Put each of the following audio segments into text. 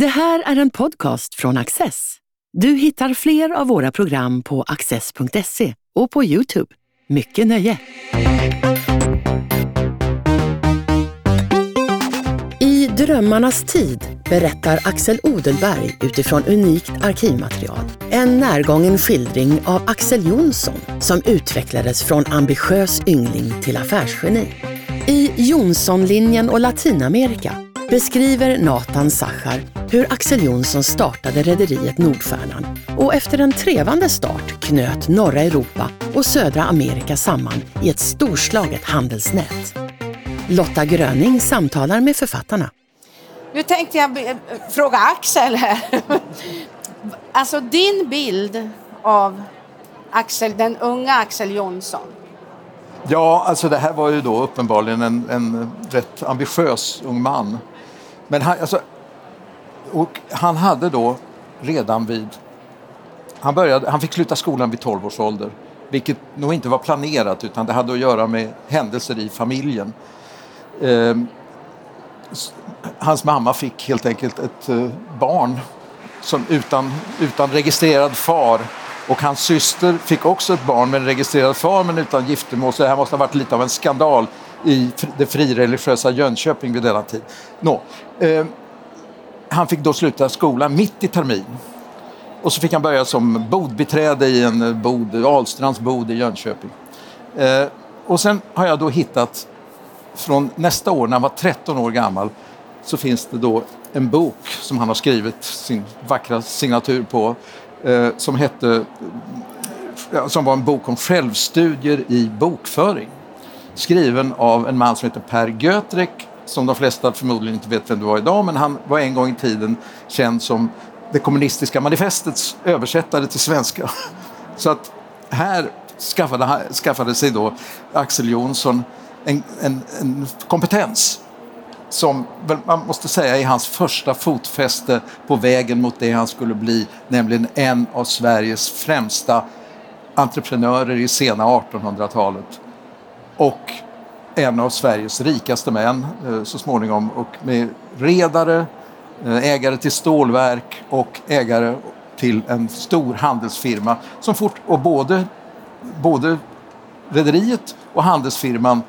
Det här är en podcast från Access. Du hittar fler av våra program på access.se och på Youtube. Mycket nöje! I Drömmarnas tid berättar Axel Odelberg utifrån unikt arkivmaterial. En närgången skildring av Axel Jonsson som utvecklades från ambitiös yngling till affärsgeni. I Jonssonlinjen och Latinamerika beskriver Nathan Sachar hur Axel Jonsson startade rederiet Nordstjärnan och efter en trevande start knöt norra Europa och södra Amerika samman i ett storslaget handelsnät. Lotta Gröning samtalar med författarna. Nu tänkte jag fråga Axel här. Alltså din bild av Axel, den unga Axel Jonsson. Ja, alltså det här var ju då uppenbarligen en, en rätt ambitiös ung man. Men han, alltså, och han hade då redan vid... Han, började, han fick sluta skolan vid 12 års ålder, vilket nog inte var planerat utan det hade att göra med händelser i familjen. Eh, hans mamma fick helt enkelt ett eh, barn som utan, utan registrerad far och hans syster fick också ett barn med en registrerad far men utan giftermål. Så det här måste ha varit lite av en skandal i det frireligiösa Jönköping vid denna tid. Nå, Eh, han fick då sluta skolan mitt i termin. Och så fick han börja som bodbiträde i en bod, Ahlstrands bod i Jönköping. Eh, och sen har jag då hittat, från nästa år när han var 13 år gammal, så finns det då en bok som han har skrivit sin vackra signatur på eh, som hette som var en bok om självstudier i bokföring. Skriven av en man som heter Per Götrek som de flesta förmodligen inte vet vem det var idag men han var en gång i tiden känd som det kommunistiska manifestets översättare till svenska. Så att här skaffade, skaffade sig då Axel Jonsson en, en, en kompetens som man måste säga är hans första fotfäste på vägen mot det han skulle bli, nämligen en av Sveriges främsta entreprenörer i sena 1800-talet. Och en av Sveriges rikaste män eh, så småningom och med redare, eh, ägare till stålverk och ägare till en stor handelsfirma som fort, och både, både rederiet och handelsfirman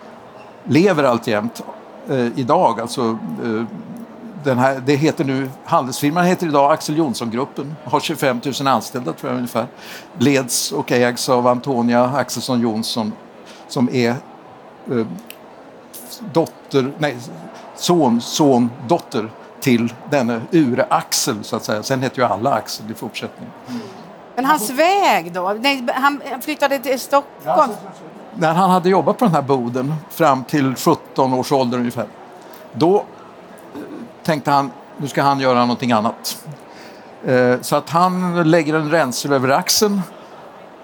lever alltjämt eh, idag. Alltså, eh, den här, det heter nu, handelsfirman heter idag Axel Jonsson-gruppen, har 25 000 anställda tror jag ungefär. Leds och ägs av Antonia Axelsson Jonsson som är eh, dotter, nej, son, son, dotter till denne Ure Axel så att säga. Sen heter ju alla Axel i fortsättningen. Men hans väg då? Nej, han flyttade till Stockholm? När han hade jobbat på den här boden fram till 17 års ålder ungefär. Då eh, tänkte han, nu ska han göra någonting annat. Eh, så att han lägger en ränsel över axeln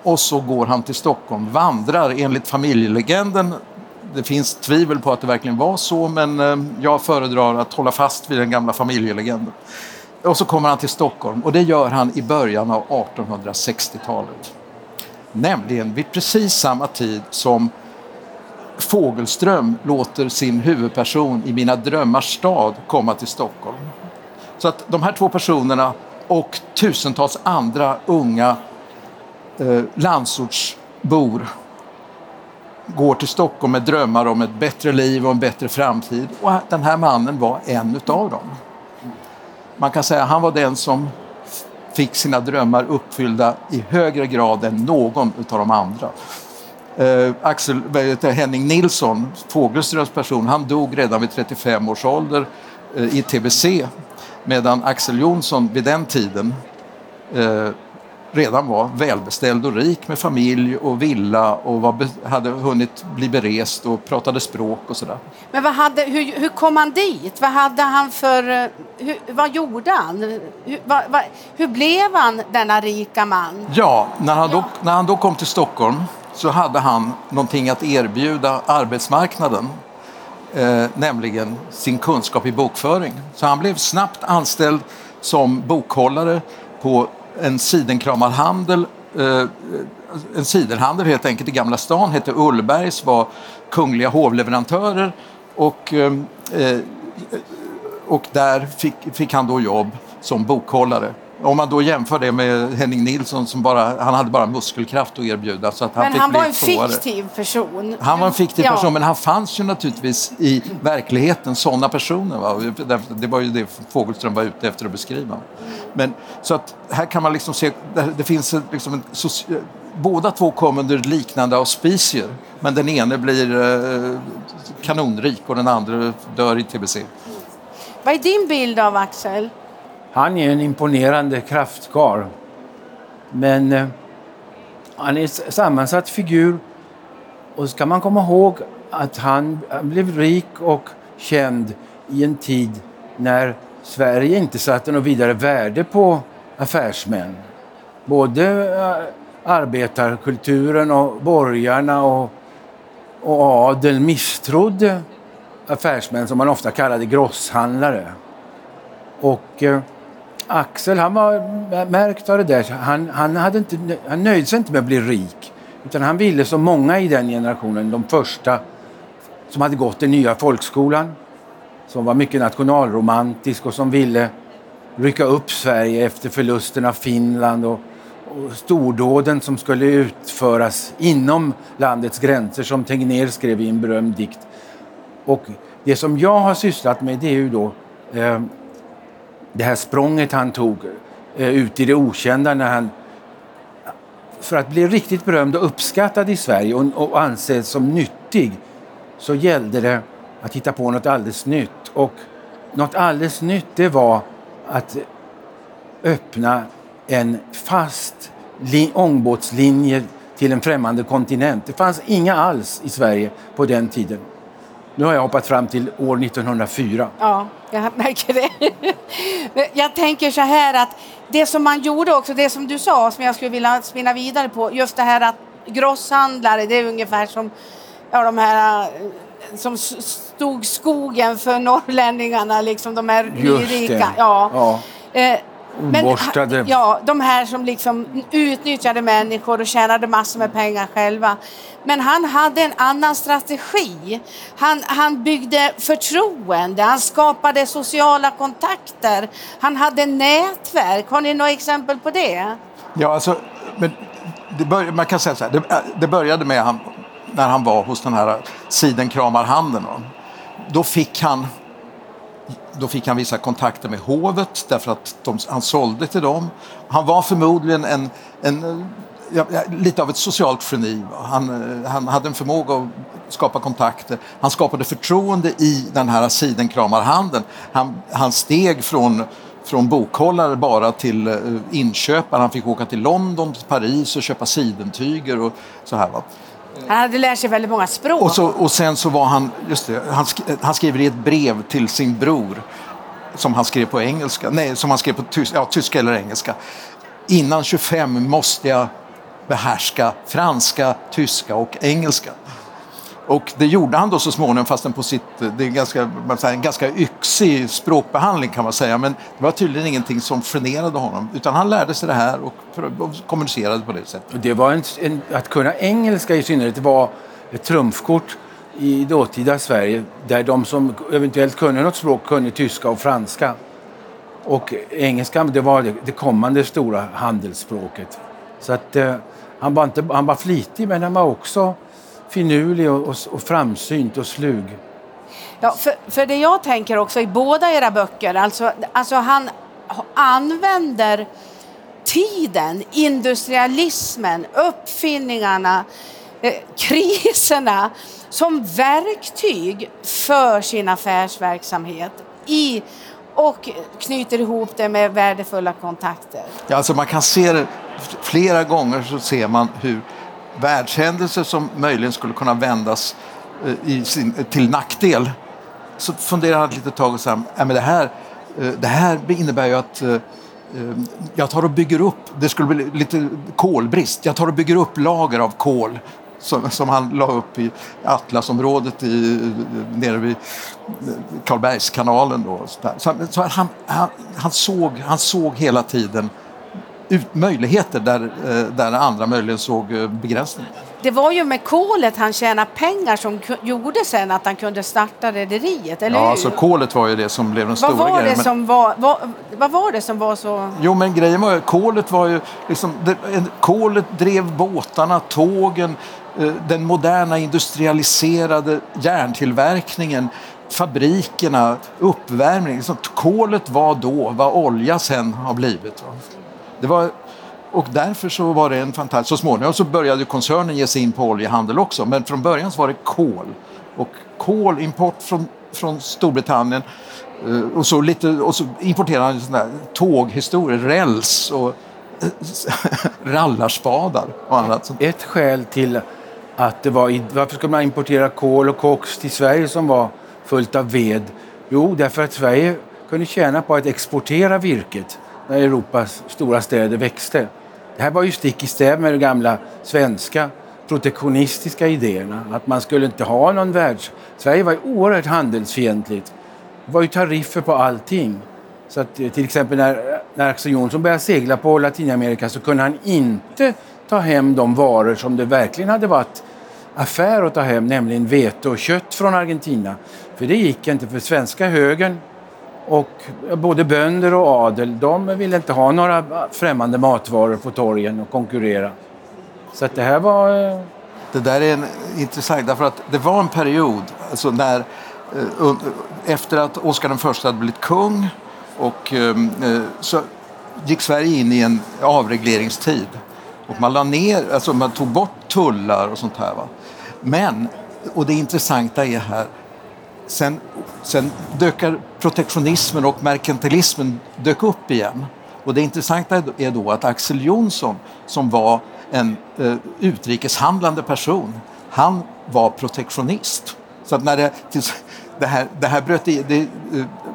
och så går han till Stockholm, vandrar enligt familjelegenden det finns tvivel på att det verkligen var så men eh, jag föredrar att hålla fast vid den gamla familjelegenden. Och så kommer han till Stockholm och det gör han i början av 1860-talet. Nämligen vid precis samma tid som Fågelström låter sin huvudperson i Mina drömmars stad komma till Stockholm. Så att de här två personerna och tusentals andra unga eh, landsortsbor går till Stockholm med drömmar om ett bättre liv och en bättre framtid. Och den här mannen var en utav dem. Man kan säga att han var den som fick sina drömmar uppfyllda i högre grad än någon utav de andra. Eh, Axel, Henning Nilsson, Fågelströms person, han dog redan vid 35 års ålder eh, i tbc medan Axel Jonsson vid den tiden eh, redan var välbeställd och rik med familj och villa och var, hade hunnit bli berest och pratade språk och sådär. Men vad hade, hur, hur kom han dit? Vad hade han för... Eh, hur, vad gjorde han? Hur, vad, vad, hur blev han denna rika man? Ja, när han, då, när han då kom till Stockholm så hade han någonting att erbjuda arbetsmarknaden. Eh, nämligen sin kunskap i bokföring. Så han blev snabbt anställd som bokhållare på en sidenkramarhandel eh, en sidenhandel helt enkelt i Gamla stan, hette Ullbergs, var kungliga hovleverantörer och, eh, eh, och där fick, fick han då jobb som bokhållare. Om man då jämför det med Henning Nilsson som bara, han hade bara muskelkraft att erbjuda. Så att han Men han var en tvåare. fiktiv person. Han var en fiktiv Ja. person, men han fanns ju naturligtvis i verkligheten, sådana personer. Va? Det var ju det Fogelström var ute efter att beskriva. Men, så att här kan man liksom se, det, finns liksom en Båda två kom under liknande auspicier, men den ene blir eh, kanonrik och den andra dör i tbc. Vad är din bild av Axel? Han är en imponerande kraftkarl. Men eh, han är en sammansatt figur. Och ska man komma ihåg att han han blev rik och känd i en tid när Sverige inte satte något vidare värde på affärsmän. Både eh, arbetarkulturen och borgarna och, och adeln misstrodde affärsmän som man ofta kallade grosshandlare. Och eh, Axel han var märkt av det där. Han, han, hade inte, han nöjde sig inte med att bli rik. Utan han ville som många i den generationen, de första som hade gått den nya folkskolan. Som var mycket nationalromantisk och som ville rycka upp Sverige efter förlusten av Finland och, och stordåden som skulle utföras inom landets gränser som Tegnér skrev i en berömd dikt. Och det som jag har sysslat med det är ju då eh, det här språnget han tog eh, ut i det okända när han för att bli riktigt berömd och uppskattad i Sverige och, och ansedd som nyttig så gällde det att hitta på något alldeles nytt. Och något alldeles nytt det var att öppna en fast ångbåtslinje till en främmande kontinent. Det fanns inga alls i Sverige på den tiden. Nu har jag hoppat fram till år 1904. Ja, jag märker det. Men Jag tänker så här att det som man gjorde också, det som du sa som jag skulle vilja spinna vidare på, just det här att grosshandlare, det är ungefär som ja, de här eh, som stod skogen för norrlänningarna, liksom de här nyrika. Ja. Ja. Eh, men, Oborstade. ja, de här som liksom utnyttjade människor och tjänade massor med pengar själva. Men han hade en annan strategi. Han, han byggde förtroende, han skapade sociala kontakter, han hade nätverk. Har ni några exempel på det? Ja, alltså, men det bör, man kan säga så här, det, det började med han, när han var hos den här sidenkramarhandeln. Då. Då fick han då fick han vissa kontakter med hovet därför att de, han sålde till dem. Han var förmodligen en, en, eh, ja, lite av ett socialt geni. Han, eh, han hade en förmåga att skapa kontakter. Han skapade förtroende i den här sidenkramarhandeln. Han, han steg från, från bokhållare bara till eh, inköpare. Han fick åka till London, till Paris och köpa sidentyger och så här. Va? Han hade lärt sig väldigt många språk. Och, så, och sen så var han, just det, han, sk- han skriver i ett brev till sin bror som han skrev på engelska, nej som han skrev på tys, ja, tyska eller engelska. Innan 25 måste jag behärska franska, tyska och engelska. Och det gjorde han då så småningom fastän på sitt, det är en ganska, man säger, en ganska yxig språkbehandling kan man säga. Men det var tydligen ingenting som generade honom. Utan han lärde sig det här och, och kommunicerade på det sättet. Det var en, en, att kunna engelska i synnerhet var ett trumfkort i dåtida Sverige där de som eventuellt kunde något språk kunde tyska och franska. Och engelska, det var det, det kommande stora handelsspråket. Så att eh, han, var inte, han var flitig men han var också finurlig och, och, och framsynt och slug. Ja, för, för det jag tänker också i båda era böcker, alltså, alltså han använder tiden, industrialismen, uppfinningarna, eh, kriserna som verktyg för sin affärsverksamhet i, och knyter ihop det med värdefulla kontakter. Ja, alltså man kan se det flera gånger så ser man hur världshändelser som möjligen skulle kunna vändas eh, i sin, till nackdel. Så funderar han ett litet tag och säger men det, här, eh, det här innebär ju att eh, eh, jag tar och bygger upp, det skulle bli lite kolbrist, jag tar och bygger upp lager av kol som, som han la upp i Atlasområdet i, eh, nere vid eh, Karlbergskanalen. Då, så så, så han, han, han, såg, han såg hela tiden ut, möjligheter där, eh, där andra möjligen såg eh, begränsningar. det var ju med kolet han tjänade pengar som gjorde sen att han kunde starta rederiet, eller ja, hur? alltså kolet var ju det som blev den vad stora var grejen. Det som var, vad, vad var det som var så... Jo, men grejen var ju, kolet var ju liksom, det, kolet drev båtarna, tågen, eh, den moderna industrialiserade järntillverkningen, fabrikerna, uppvärmning. Liksom, kolet var då vad olja sen har blivit. Va? Det var och därför så var det en fantastisk... Så småningom så började koncernen ge sig in på oljehandel också, men från början så var det kol. Och kolimport från, från Storbritannien eh, och så, lite, och så importerade han sådana tåghistorier, räls och eh, rallarspadar och annat. Ett skäl till att det var... Varför skulle man importera kol och koks till Sverige som var fullt av ved? Jo, därför att Sverige kunde tjäna på att exportera virket när Europas stora städer växte. Det här var ju stick i stäv med de gamla svenska protektionistiska idéerna. Att man skulle inte ha någon världs... Sverige var ju oerhört handelsfientligt. Det var ju tariffer på allting. Så att, eh, till exempel när, när Axel Jonsson började segla på Latinamerika så kunde han inte ta hem de varor som det verkligen hade varit affär att ta hem, nämligen vete och kött från Argentina. För det gick inte, för svenska högern och både bönder och adel, de ville inte ha några främmande matvaror på torgen och konkurrera. Så att det här var... Eh, det där är en, intressant, därför att det var en period, alltså när, eh, efter att Oscar den första hade blivit kung och ehm, eh, så gick Sverige in i en avregleringstid. Och man, la ner, alltså man tog bort tullar och sånt här. Va? Men, och det intressanta är här, sen, sen dök protektionismen och merkantilismen dök upp igen. Och det intressanta är då att Axel Jonsson, som var en eh, utrikeshandlande person, han var protektionist. Så att när det, det, här, det här bröt i, det, eh,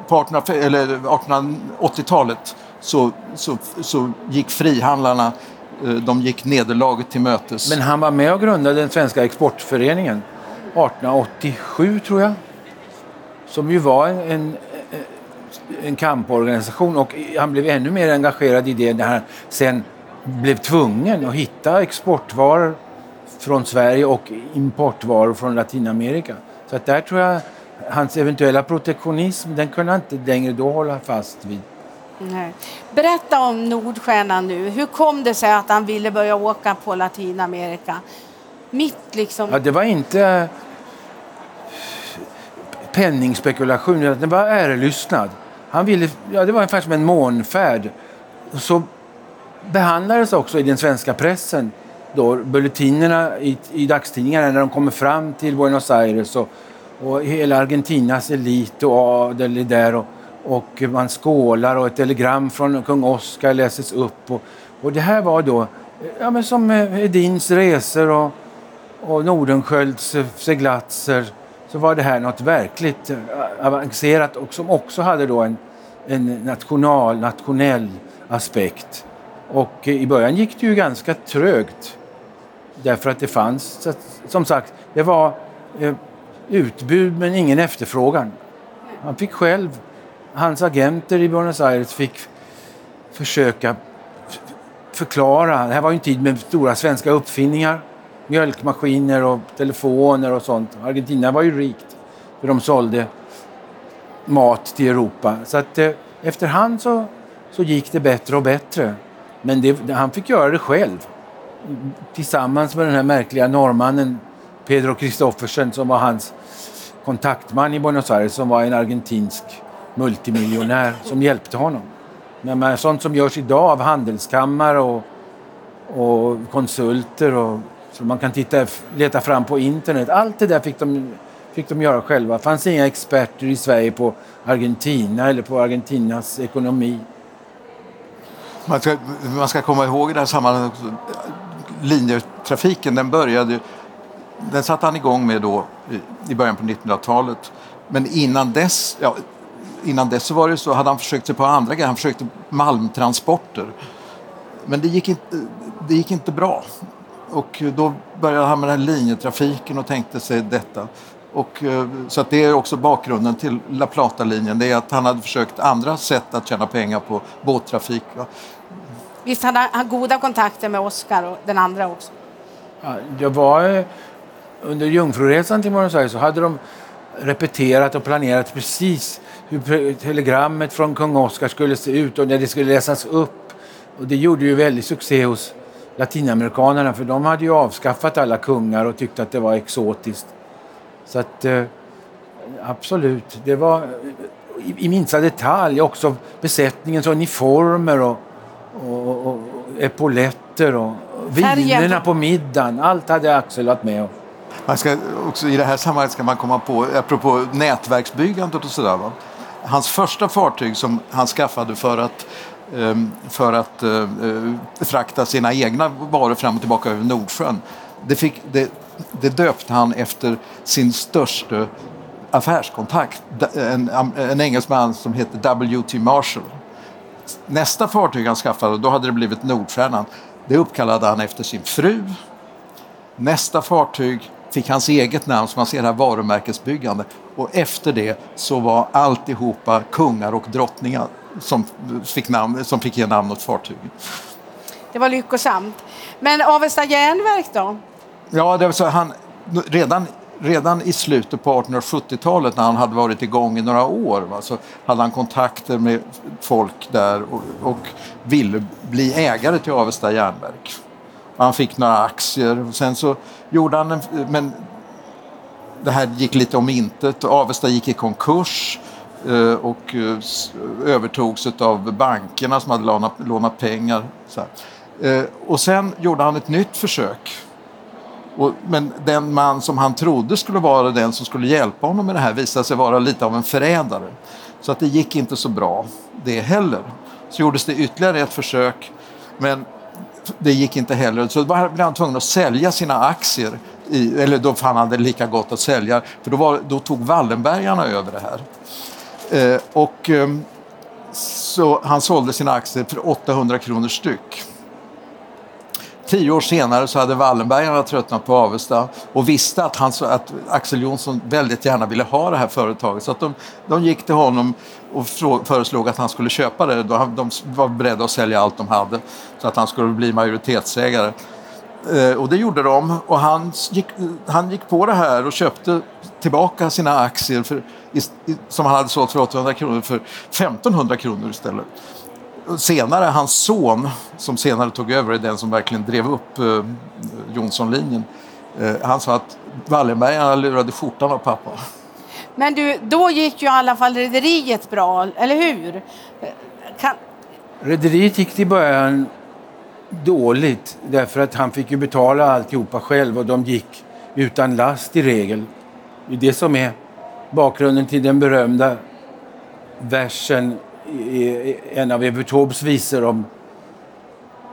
på 1880-talet så, så, så gick frihandlarna eh, de gick nederlaget till mötes. Men han var med och grundade den svenska exportföreningen 1887 tror jag som ju var en, en kamporganisation och han blev ännu mer engagerad i det när han sen blev tvungen att hitta exportvaror från Sverige och importvaror från Latinamerika. Så att där tror jag hans eventuella protektionism, den kunde han inte längre då hålla fast vid. Nej. Berätta om Nordstjärnan nu. Hur kom det sig att han ville börja åka på Latinamerika? Mitt liksom... Ja, det var inte penningspekulation, det var ärelystnad. Han ville, ja, det var ungefär som en månfärd. Så behandlades också i den svenska pressen då, bulletinerna i, i dagstidningarna när de kommer fram till Buenos Aires och, och hela Argentinas elit och adel är där och, och man skålar och ett telegram från kung Oscar läses upp. Och, och det här var då ja, men som eh, Edins resor och, och Nordenskölds eh, seglatser så var det här något verkligt eh, avancerat och som också hade då en, en national, nationell aspekt. Och eh, i början gick det ju ganska trögt därför att det fanns, som sagt, det var eh, utbud men ingen efterfrågan. Han fick själv, hans agenter i Buenos Aires fick försöka förklara. Det här var ju en tid med stora svenska uppfinningar mjölkmaskiner och telefoner och sånt. Argentina var ju rikt för de sålde mat till Europa. Så att eh, efterhand så, så gick det bättre och bättre. Men det, han fick göra det själv. Tillsammans med den här märkliga norrmannen Pedro Kristoffersen, som var hans kontaktman i Buenos Aires som var en argentinsk multimiljonär som hjälpte honom. Men sånt som görs idag av handelskammare och, och konsulter och som man kan titta, leta fram på internet. Allt det där fick de, fick de göra själva. Det fanns inga experter i Sverige på Argentina eller på Argentinas ekonomi. Man ska, man ska komma ihåg i det här sammanhanget linjetrafiken den började den satte han igång med då i början på 1900-talet. Men innan dess, ja, innan dess så var det så hade han försökt sig på andra grejer. Han försökte malmtransporter. Men det gick inte, det gick inte bra. Och då började han med den här linjetrafiken och tänkte sig detta. Och, eh, så att det är också bakgrunden till La Plata-linjen. Det är att han hade försökt andra sätt att tjäna pengar på båttrafik. Visst hade han goda kontakter med Oscar och den andra också? Ja, det var eh, under Jungfruresan till Buenos Aires så hade de repeterat och planerat precis hur telegrammet från kung Oscar skulle se ut och när det skulle läsas upp. Och det gjorde ju väldigt succé hos latinamerikanerna för de hade ju avskaffat alla kungar och tyckte att det var exotiskt. Så att eh, absolut, det var i, i minsta detalj också besättningens uniformer och, och, och, och epauletter och vinerna på middagen. Allt hade Axel varit med om. Man ska också, I det här sammanhanget ska man komma på, apropå nätverksbyggandet och sådär. Hans första fartyg som han skaffade för att Ehm, för att eh, eh, frakta sina egna varor fram och tillbaka över Nordsjön. Det, fick, det, det döpte han efter sin största affärskontakt, en, en engelsman som hette W.T. Marshall. Nästa fartyg han skaffade, då hade det blivit Nordstjärnan, det uppkallade han efter sin fru. Nästa fartyg fick hans eget namn, som man ser här, varumärkesbyggande. Och efter det så var alltihopa kungar och drottningar som fick, namn, som fick ge namn åt fartygen. Det var lyckosamt. Men Avesta järnverk då? Ja, det var så, han, redan, redan i slutet på 1870-talet när han hade varit igång i några år va, så hade han kontakter med folk där och, och ville bli ägare till Avesta järnverk. Han fick några aktier. Och sen så gjorde han en, men det här gick lite om intet. Avesta gick i konkurs eh, och eh, övertogs av bankerna som hade lånat, lånat pengar. Eh, och sen gjorde han ett nytt försök. Och, men den man som han trodde skulle vara den som skulle hjälpa honom med det här visade sig vara lite av en förrädare. Så att det gick inte så bra det heller. Så gjordes det ytterligare ett försök men det gick inte heller. Så då blev han tvungen att sälja sina aktier. I, eller då fann han det lika gott att sälja, för då, var, då tog Wallenbergarna över det här. Eh, och, eh, så han sålde sina aktier för 800 kronor styck. Tio år senare så hade Wallenbergarna tröttnat på Avesta och visste att, han, att Axel Jonsson väldigt gärna ville ha det här företaget. Så att de, de gick till honom och föreslog att han skulle köpa det. De var beredda att sälja allt de hade så att han skulle bli majoritetsägare. Eh, och det gjorde de och han gick, han gick på det här och köpte tillbaka sina aktier för, som han hade sålt för 800 kronor för 1500 kronor istället senare, hans son, som senare tog över, är den som verkligen drev upp eh, Jonssonlinjen. Eh, han sa att Wallenbergarna lurade skjortan av pappa. Men du, då gick ju i alla fall rederiet bra, eller hur? Kan... Rederiet gick till början dåligt därför att han fick ju betala alltihopa själv och de gick utan last i regel. Det är det som är bakgrunden till den berömda versen i en av Evert Taubes visor om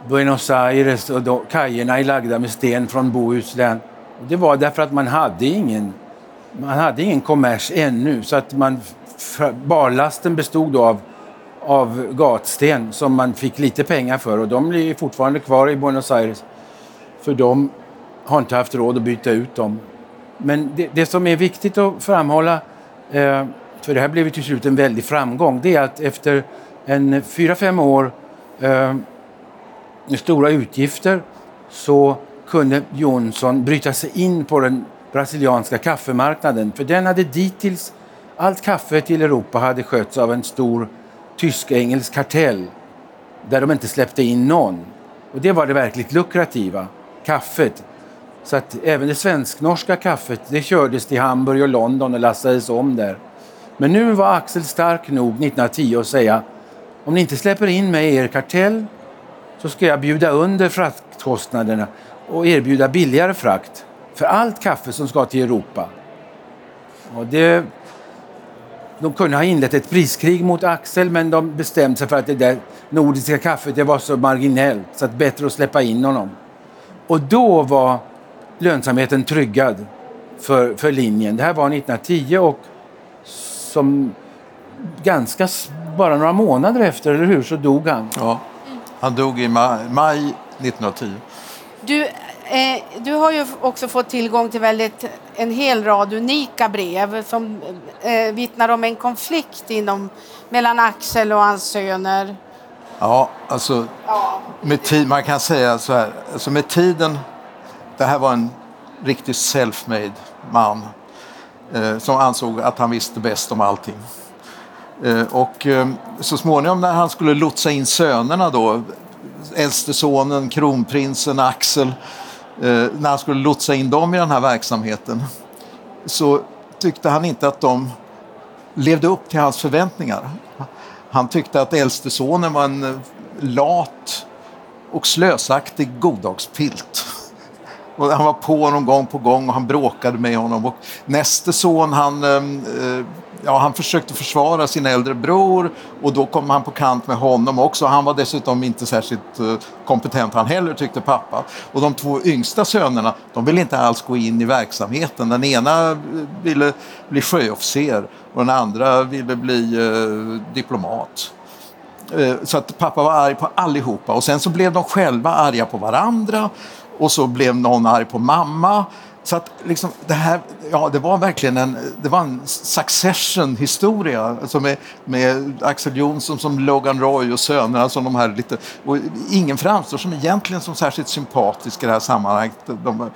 Buenos Aires och då, kajerna är lagda med sten från Bohuslän. Det var därför att man hade ingen, man hade ingen kommers ännu så att man, barlasten bestod då av, av gatsten som man fick lite pengar för och de är fortfarande kvar i Buenos Aires för de har inte haft råd att byta ut dem. Men det, det som är viktigt att framhålla eh, för det här blev till slut en väldig framgång, det är att efter en fyra, fem år eh, med stora utgifter så kunde Jonsson bryta sig in på den brasilianska kaffemarknaden. För den hade dittills, allt kaffe till Europa hade skötts av en stor tysk-engelsk kartell där de inte släppte in någon. Och det var det verkligt lukrativa, kaffet. Så att även det svensk-norska kaffet det kördes till Hamburg och London och lastades om där. Men nu var Axel stark nog 1910 att säga om ni inte släpper in mig i er kartell så ska jag bjuda under fraktkostnaderna och erbjuda billigare frakt för allt kaffe som ska till Europa. Och det, de kunde ha inlett ett priskrig mot Axel men de bestämde sig för att det där nordiska kaffet det var så marginellt så att bättre att släppa in honom. Och då var lönsamheten tryggad för, för linjen. Det här var 1910 och som ganska, bara några månader efter, eller hur, så dog han. Ja, han dog i maj, maj 1910. Du, eh, du har ju också fått tillgång till väldigt, en hel rad unika brev som eh, vittnar om en konflikt inom, mellan Axel och hans söner. Ja, alltså ja. Med tid, man kan säga så här, alltså med tiden det här var en riktig self-made man eh, som ansåg att han visste bäst om allting. Eh, och eh, så småningom när han skulle lotsa in sönerna då, äldste sonen, kronprinsen Axel, Eh, när han skulle lotsa in dem i den här verksamheten så tyckte han inte att de levde upp till hans förväntningar. Han tyckte att äldste sonen var en eh, lat och slösaktig goddagspilt. Och han var på honom gång på gång och han bråkade med honom. Och näste son han, eh, eh ja, han försökte försvara sin äldre bror och då kom han på kant med honom också. Han var dessutom inte särskilt eh, kompetent han heller tyckte pappa. Och de två yngsta sönerna de ville inte alls gå in i verksamheten. Den ena eh, ville bli sjöofficer och den andra ville bli eh, diplomat. Eh, så att pappa var arg på allihopa och sen så blev de själva arga på varandra och så blev någon arg på mamma. Så att liksom det här, ja det var verkligen en, det var en succession historia alltså med, med Axel Jonsson som Logan Roy och sönerna som de här lite, och ingen framstår som egentligen som särskilt sympatisk i det här sammanhanget. De,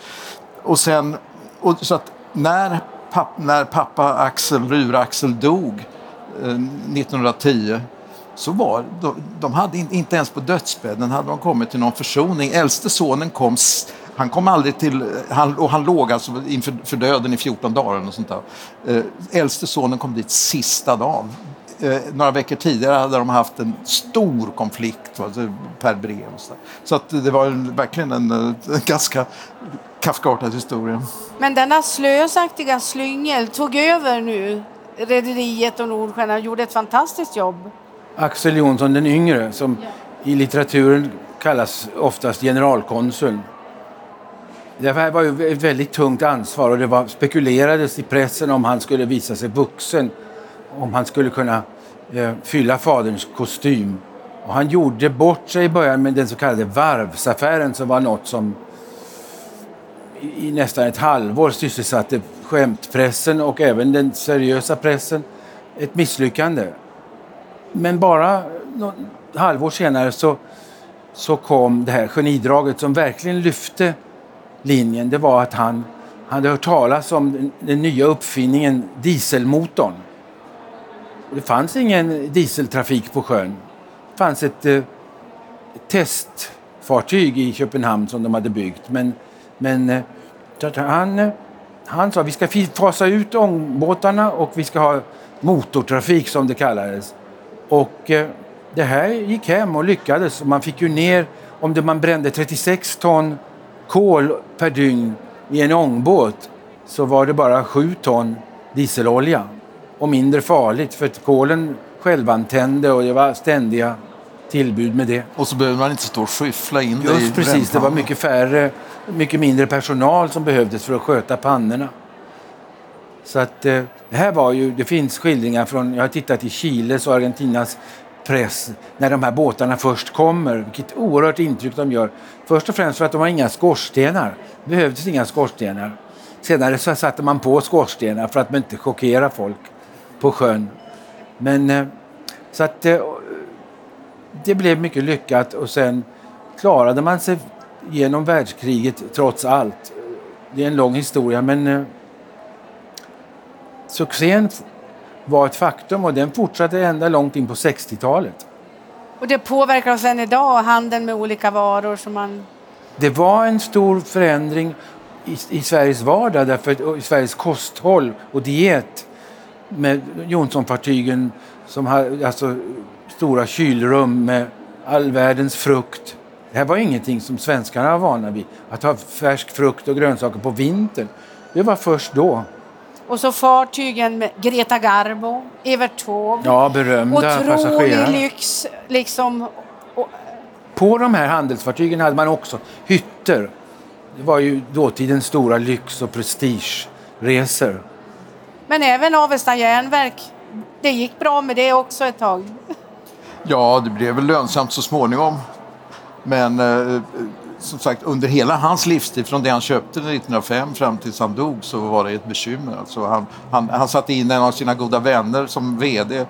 och sen, och så att när, papp, när pappa Axel, Rur-Axel dog eh, 1910 så var de, de hade inte ens på dödsbädden hade de kommit till någon försoning. Äldste sonen kom, han kom aldrig till, han, och han låg alltså inför för döden i 14 dagar. Och sånt där. Eh, äldste sonen kom dit sista dagen. Eh, några veckor tidigare hade de haft en stor konflikt alltså, per brev. Så, så att det var en, verkligen en, en ganska kafkartad historia. Men denna slösaktiga slyngel tog över nu rederiet och Nordsjön och gjorde ett fantastiskt jobb. Axel Jonsson den yngre som i litteraturen kallas oftast generalkonsul. Det här var ju ett väldigt tungt ansvar och det var, spekulerades i pressen om han skulle visa sig vuxen, om han skulle kunna eh, fylla faderns kostym. Och han gjorde bort sig i början med den så kallade varvsaffären som var något som i, i nästan ett halvår sysselsatte skämtpressen och även den seriösa pressen. Ett misslyckande. Men bara något halvår senare så, så kom det här genidraget som verkligen lyfte linjen. Det var att han hade hört talas om den, den nya uppfinningen dieselmotorn. Det fanns ingen dieseltrafik på sjön. Det fanns ett, eh, testfartyg i Köpenhamn som de hade byggt. Men, men eh, han, eh, han sa vi ska fasa ut ångbåtarna och vi ska ha motortrafik som det kallades. Och eh, det här gick hem och lyckades. Man fick ju ner, om det man brände 36 ton kol per dygn i en ångbåt så var det bara 7 ton dieselolja. Och mindre farligt för kolen självantände och det var ständiga tillbud med det. Och så behövde man inte stå och skyffla in Just det i precis, det var mycket färre, mycket mindre personal som behövdes för att sköta pannorna. Så att eh, det här var ju, det finns skildringar från, jag har tittat i Chiles och Argentinas press när de här båtarna först kommer. Vilket oerhört intryck de gör. Först och främst för att de har inga skorstenar. Det behövdes inga skorstenar. Senare så satte man på skorstenar för att man inte chockera folk på sjön. Men eh, så att eh, det blev mycket lyckat och sen klarade man sig genom världskriget trots allt. Det är en lång historia men eh, succén var ett faktum och den fortsatte ända långt in på 60-talet. Och det påverkar oss än idag, handeln med olika varor som man... Det var en stor förändring i, i Sveriges vardag, därför, i Sveriges kosthåll och diet med Jonssonfartygen som hade alltså, stora kylrum med all världens frukt. Det här var ingenting som svenskarna var vana vid, att ha färsk frukt och grönsaker på vintern. Det var först då. Och så fartygen med Greta Garbo, Evert Taube. Ja, berömda passagerare. Lyx liksom. Och, På de här handelsfartygen hade man också hytter. Det var ju dåtidens stora lyx och prestigeresor. men även Avesta järnverk. Det gick bra med det också ett tag. Ja, det blev väl lönsamt så småningom. Men eh, som sagt, under hela hans livstid, från det han köpte 1905 fram tills han dog, så var det ett bekymmer. Alltså han, han, han satte in en av sina goda vänner som VD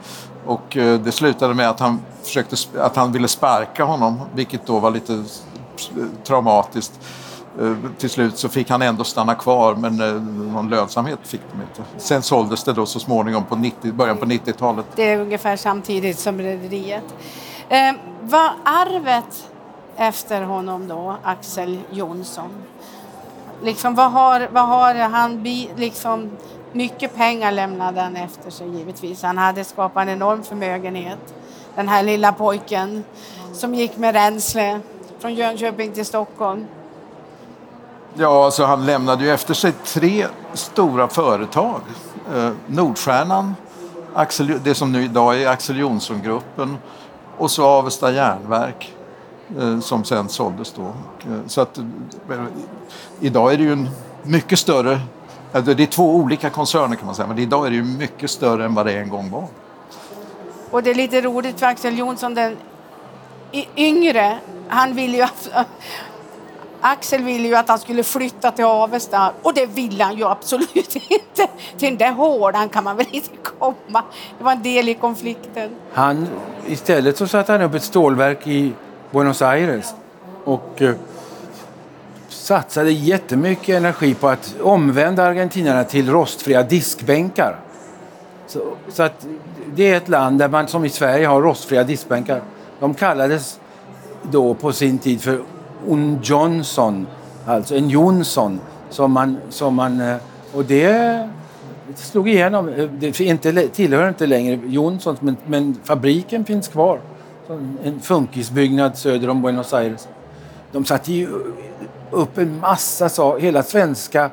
och eh, det slutade med att han, försökte, att han ville sparka honom, vilket då var lite traumatiskt. Eh, till slut så fick han ändå stanna kvar men eh, någon lönsamhet fick de inte. Sen såldes det då så småningom på 90, början på 90-talet. Det är ungefär samtidigt som rederiet. Eh, vad arvet efter honom då, Axel Jonsson? Liksom, vad, har, vad har han liksom, mycket pengar lämnade han efter sig givetvis. Han hade skapat en enorm förmögenhet. Den här lilla pojken som gick med ränsle från Jönköping till Stockholm. Ja, alltså han lämnade ju efter sig tre stora företag. Eh, Nordstjärnan, Axel, det som nu idag är Axel Jonsson-gruppen och så Avesta Järnverk som sen såldes då. Eh, så att, eh, idag är det ju en mycket större, alltså det är två olika koncerner kan man säga, men idag är det ju mycket större än vad det en gång var. Och det är lite roligt för Axel Jonsson, den yngre, han vill ju Axel ville ju att han skulle flytta till Avesta och det ville han ju absolut inte. Till den där hårdan kan man väl inte komma. Det var en del i konflikten. Han, istället så satte han upp ett stålverk i Buenos Aires och eh, satsade jättemycket energi på att omvända argentinarna till rostfria diskbänkar. Så, så, att det är ett land där man som i Sverige har rostfria diskbänkar. De kallades då på sin tid för un Johnson, alltså en Jonsson. Som man, som man, eh, och det slog igenom. Eh, det inte, tillhör inte längre Jonssons men, men fabriken finns kvar. En funkisbyggnad söder om Buenos Aires. De satte ju upp en massa saker, hela svenska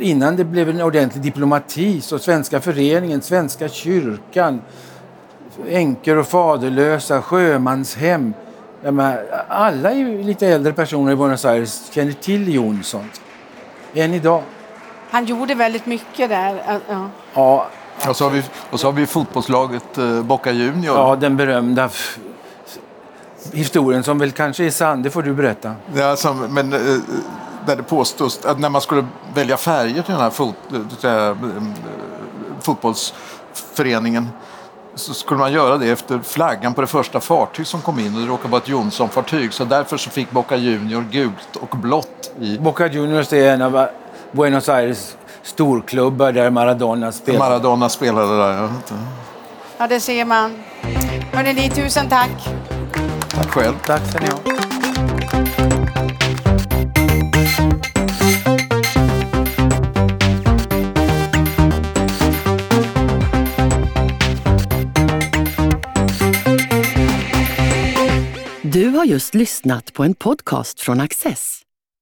innan det blev en ordentlig diplomati så Svenska föreningen, Svenska kyrkan, änkor och faderlösa, sjömanshem, alla lite äldre personer i Buenos Aires känner till Jonsson. Än idag. Han gjorde väldigt mycket där. Ja. ja. Och så har vi, och så har vi fotbollslaget eh, Boca Junior. Ja, den berömda historien som väl kanske är sann. Det får du berätta. Ja, som, men eh, där det påstås att när man skulle välja färger till den här fot, äh, fotbollsföreningen så skulle man göra det efter flaggan på det första fartyg som kom in och det råkade vara ett Jonsson-fartyg så därför så fick Boca Junior gult och blått i. Boca Juniors är en av Buenos Aires storklubbar där Maradona spelade. Maradona spelade där, ja. Ja, det ser man. Hörrni, tusen tack. Tack själv. Tack ska ni ha. Du har just lyssnat på en podcast från Access.